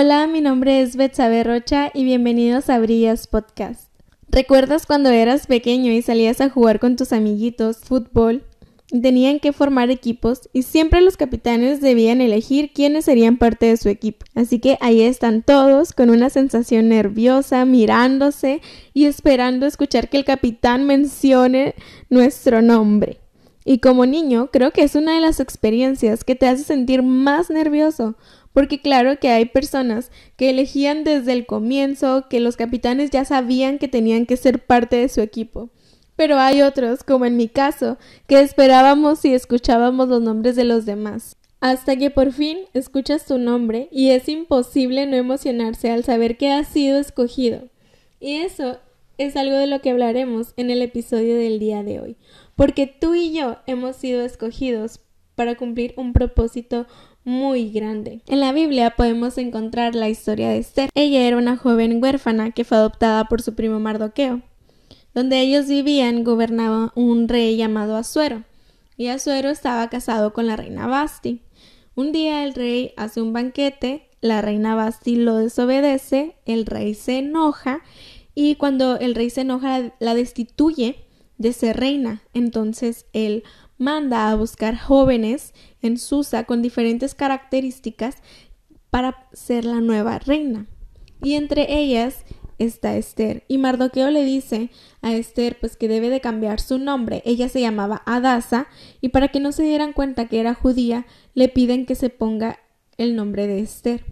Hola, mi nombre es Betsabe Rocha y bienvenidos a Brillas Podcast. ¿Recuerdas cuando eras pequeño y salías a jugar con tus amiguitos fútbol? Tenían que formar equipos y siempre los capitanes debían elegir quiénes serían parte de su equipo. Así que ahí están todos con una sensación nerviosa, mirándose y esperando escuchar que el capitán mencione nuestro nombre. Y como niño, creo que es una de las experiencias que te hace sentir más nervioso, porque claro que hay personas que elegían desde el comienzo que los capitanes ya sabían que tenían que ser parte de su equipo. Pero hay otros, como en mi caso, que esperábamos y escuchábamos los nombres de los demás. Hasta que por fin escuchas tu nombre y es imposible no emocionarse al saber que has sido escogido. Y eso es algo de lo que hablaremos en el episodio del día de hoy, porque tú y yo hemos sido escogidos para cumplir un propósito muy grande. En la Biblia podemos encontrar la historia de Esther. Ella era una joven huérfana que fue adoptada por su primo Mardoqueo. Donde ellos vivían gobernaba un rey llamado Asuero, y Asuero estaba casado con la reina Basti. Un día el rey hace un banquete, la reina Basti lo desobedece, el rey se enoja y cuando el rey se enoja la destituye de ser reina. Entonces él manda a buscar jóvenes en Susa con diferentes características para ser la nueva reina. Y entre ellas está Esther. Y Mardoqueo le dice a Esther pues que debe de cambiar su nombre. Ella se llamaba Adasa y para que no se dieran cuenta que era judía, le piden que se ponga el nombre de Esther.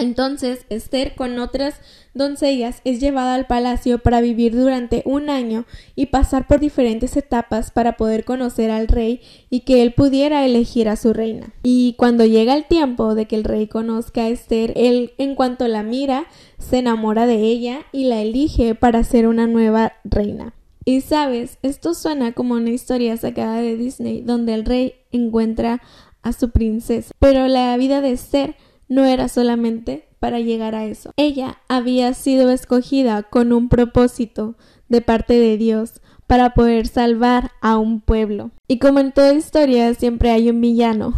Entonces Esther con otras doncellas es llevada al palacio para vivir durante un año y pasar por diferentes etapas para poder conocer al rey y que él pudiera elegir a su reina. Y cuando llega el tiempo de que el rey conozca a Esther, él en cuanto la mira se enamora de ella y la elige para ser una nueva reina. Y sabes, esto suena como una historia sacada de Disney donde el rey encuentra a su princesa, pero la vida de Esther no era solamente para llegar a eso. Ella había sido escogida con un propósito de parte de Dios para poder salvar a un pueblo. Y como en toda historia siempre hay un villano.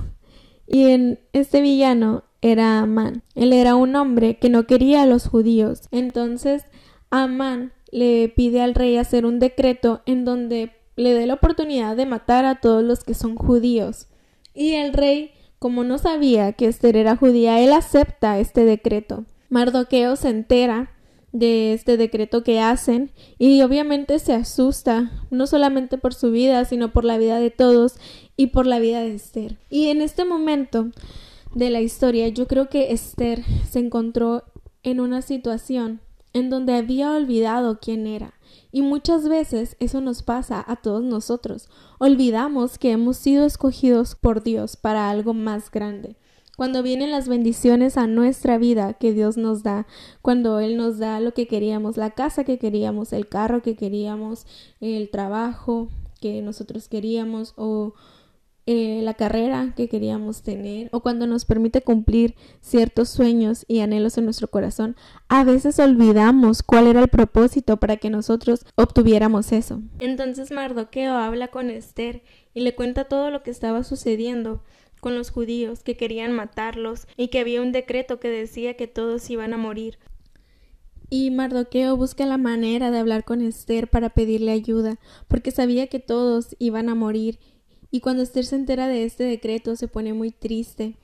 Y en este villano era Amán. Él era un hombre que no quería a los judíos. Entonces Amán le pide al rey hacer un decreto en donde le dé la oportunidad de matar a todos los que son judíos. Y el rey como no sabía que Esther era judía, él acepta este decreto. Mardoqueo se entera de este decreto que hacen y obviamente se asusta, no solamente por su vida, sino por la vida de todos y por la vida de Esther. Y en este momento de la historia, yo creo que Esther se encontró en una situación en donde había olvidado quién era. Y muchas veces eso nos pasa a todos nosotros. Olvidamos que hemos sido escogidos por Dios para algo más grande. Cuando vienen las bendiciones a nuestra vida que Dios nos da, cuando Él nos da lo que queríamos, la casa que queríamos, el carro que queríamos, el trabajo que nosotros queríamos o eh, la carrera que queríamos tener o cuando nos permite cumplir ciertos sueños y anhelos en nuestro corazón, a veces olvidamos cuál era el propósito para que nosotros obtuviéramos eso. Entonces Mardoqueo habla con Esther y le cuenta todo lo que estaba sucediendo con los judíos que querían matarlos y que había un decreto que decía que todos iban a morir. Y Mardoqueo busca la manera de hablar con Esther para pedirle ayuda, porque sabía que todos iban a morir y cuando Esther se entera de este decreto se pone muy triste.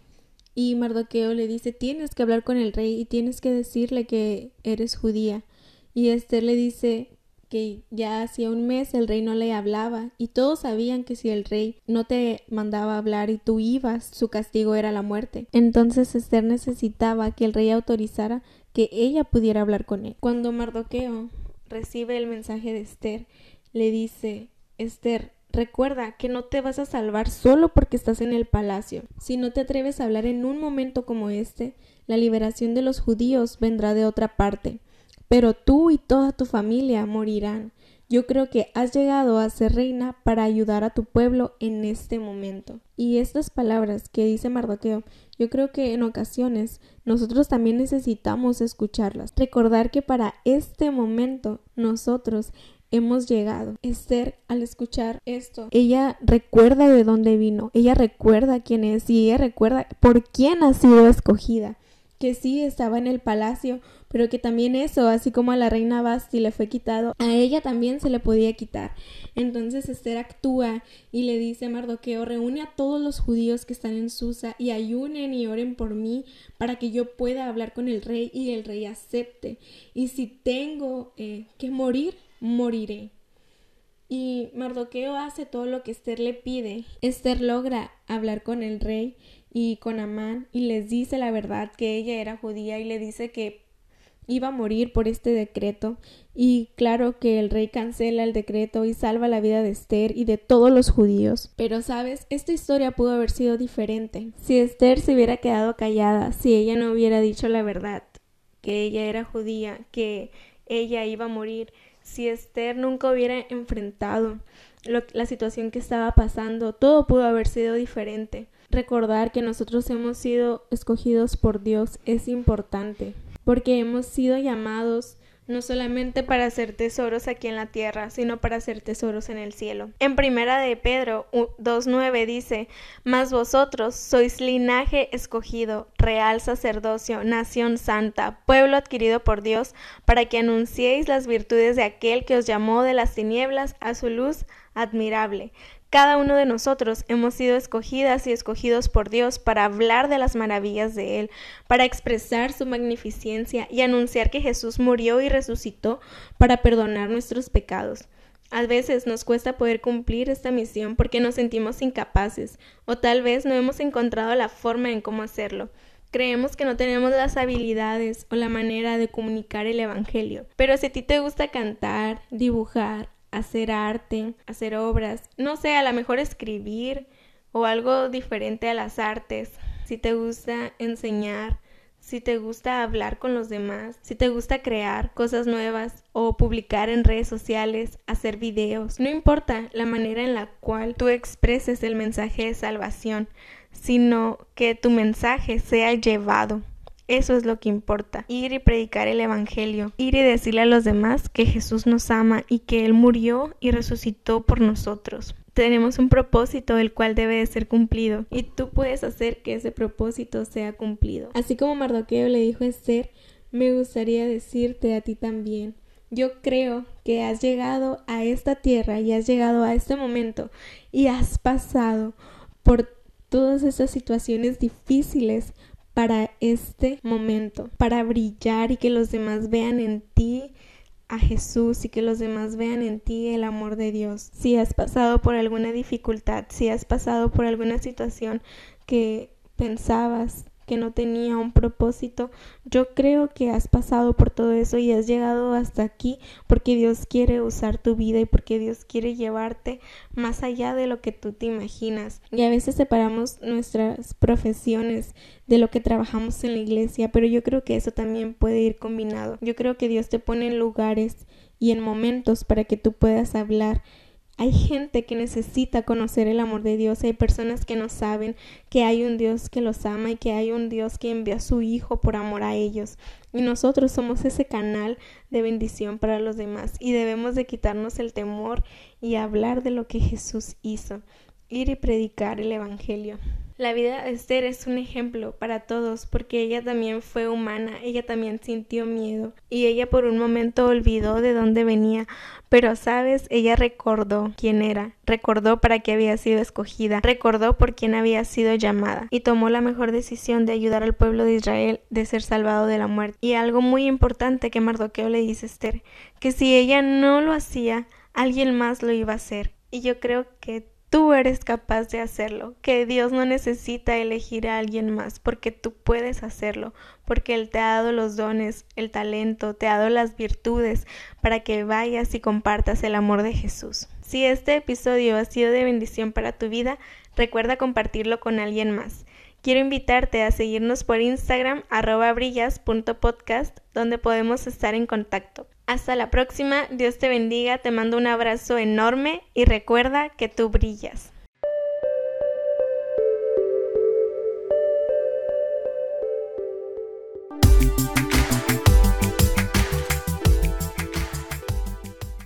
Y Mardoqueo le dice tienes que hablar con el rey y tienes que decirle que eres judía. Y Esther le dice que ya hacía un mes el rey no le hablaba y todos sabían que si el rey no te mandaba hablar y tú ibas, su castigo era la muerte. Entonces Esther necesitaba que el rey autorizara que ella pudiera hablar con él. Cuando Mardoqueo recibe el mensaje de Esther, le dice Esther, Recuerda que no te vas a salvar solo porque estás en el palacio. Si no te atreves a hablar en un momento como este, la liberación de los judíos vendrá de otra parte. Pero tú y toda tu familia morirán. Yo creo que has llegado a ser reina para ayudar a tu pueblo en este momento. Y estas palabras que dice Mardoqueo, yo creo que en ocasiones nosotros también necesitamos escucharlas. Recordar que para este momento nosotros hemos llegado. Esther, al escuchar esto, ella recuerda de dónde vino, ella recuerda quién es y ella recuerda por quién ha sido escogida. que sí estaba en el palacio, pero que también eso, así como a la reina Basti le fue quitado, a ella también se le podía quitar. Entonces Esther actúa y le dice a Mardoqueo, reúne a todos los judíos que están en Susa y ayunen y oren por mí para que yo pueda hablar con el rey y el rey acepte. Y si tengo eh, que morir, moriré. Y Mardoqueo hace todo lo que Esther le pide. Esther logra hablar con el rey y con Amán y les dice la verdad que ella era judía y le dice que iba a morir por este decreto y claro que el rey cancela el decreto y salva la vida de Esther y de todos los judíos. Pero sabes, esta historia pudo haber sido diferente. Si Esther se hubiera quedado callada, si ella no hubiera dicho la verdad, que ella era judía, que ella iba a morir, si Esther nunca hubiera enfrentado la situación que estaba pasando, todo pudo haber sido diferente. Recordar que nosotros hemos sido escogidos por Dios es importante, porque hemos sido llamados no solamente para hacer tesoros aquí en la tierra, sino para hacer tesoros en el cielo. En primera de Pedro 2.9 dice, Mas vosotros sois linaje escogido, real sacerdocio, nación santa, pueblo adquirido por Dios, para que anunciéis las virtudes de aquel que os llamó de las tinieblas a su luz admirable. Cada uno de nosotros hemos sido escogidas y escogidos por Dios para hablar de las maravillas de Él, para expresar su magnificencia y anunciar que Jesús murió y resucitó para perdonar nuestros pecados. A veces nos cuesta poder cumplir esta misión porque nos sentimos incapaces o tal vez no hemos encontrado la forma en cómo hacerlo. Creemos que no tenemos las habilidades o la manera de comunicar el Evangelio. Pero si a ti te gusta cantar, dibujar, hacer arte, hacer obras, no sé, a lo mejor escribir o algo diferente a las artes, si te gusta enseñar, si te gusta hablar con los demás, si te gusta crear cosas nuevas o publicar en redes sociales, hacer videos, no importa la manera en la cual tú expreses el mensaje de salvación, sino que tu mensaje sea llevado eso es lo que importa. Ir y predicar el Evangelio. Ir y decirle a los demás que Jesús nos ama y que Él murió y resucitó por nosotros. Tenemos un propósito el cual debe de ser cumplido y tú puedes hacer que ese propósito sea cumplido. Así como Mardoqueo le dijo a Esther, me gustaría decirte a ti también. Yo creo que has llegado a esta tierra y has llegado a este momento y has pasado por todas esas situaciones difíciles para este momento, para brillar y que los demás vean en ti a Jesús y que los demás vean en ti el amor de Dios. Si has pasado por alguna dificultad, si has pasado por alguna situación que pensabas que no tenía un propósito. Yo creo que has pasado por todo eso y has llegado hasta aquí porque Dios quiere usar tu vida y porque Dios quiere llevarte más allá de lo que tú te imaginas. Y a veces separamos nuestras profesiones de lo que trabajamos en la iglesia, pero yo creo que eso también puede ir combinado. Yo creo que Dios te pone en lugares y en momentos para que tú puedas hablar hay gente que necesita conocer el amor de Dios, hay personas que no saben que hay un Dios que los ama y que hay un Dios que envía a su Hijo por amor a ellos. Y nosotros somos ese canal de bendición para los demás y debemos de quitarnos el temor y hablar de lo que Jesús hizo, ir y predicar el Evangelio. La vida de Esther es un ejemplo para todos porque ella también fue humana, ella también sintió miedo y ella por un momento olvidó de dónde venía, pero sabes, ella recordó quién era, recordó para qué había sido escogida, recordó por quién había sido llamada y tomó la mejor decisión de ayudar al pueblo de Israel de ser salvado de la muerte. Y algo muy importante que Mardoqueo le dice a Esther, que si ella no lo hacía, alguien más lo iba a hacer. Y yo creo que Tú eres capaz de hacerlo, que Dios no necesita elegir a alguien más, porque tú puedes hacerlo, porque Él te ha dado los dones, el talento, te ha dado las virtudes para que vayas y compartas el amor de Jesús. Si este episodio ha sido de bendición para tu vida, recuerda compartirlo con alguien más. Quiero invitarte a seguirnos por Instagram arroba brillas.podcast donde podemos estar en contacto. Hasta la próxima, Dios te bendiga, te mando un abrazo enorme y recuerda que tú brillas.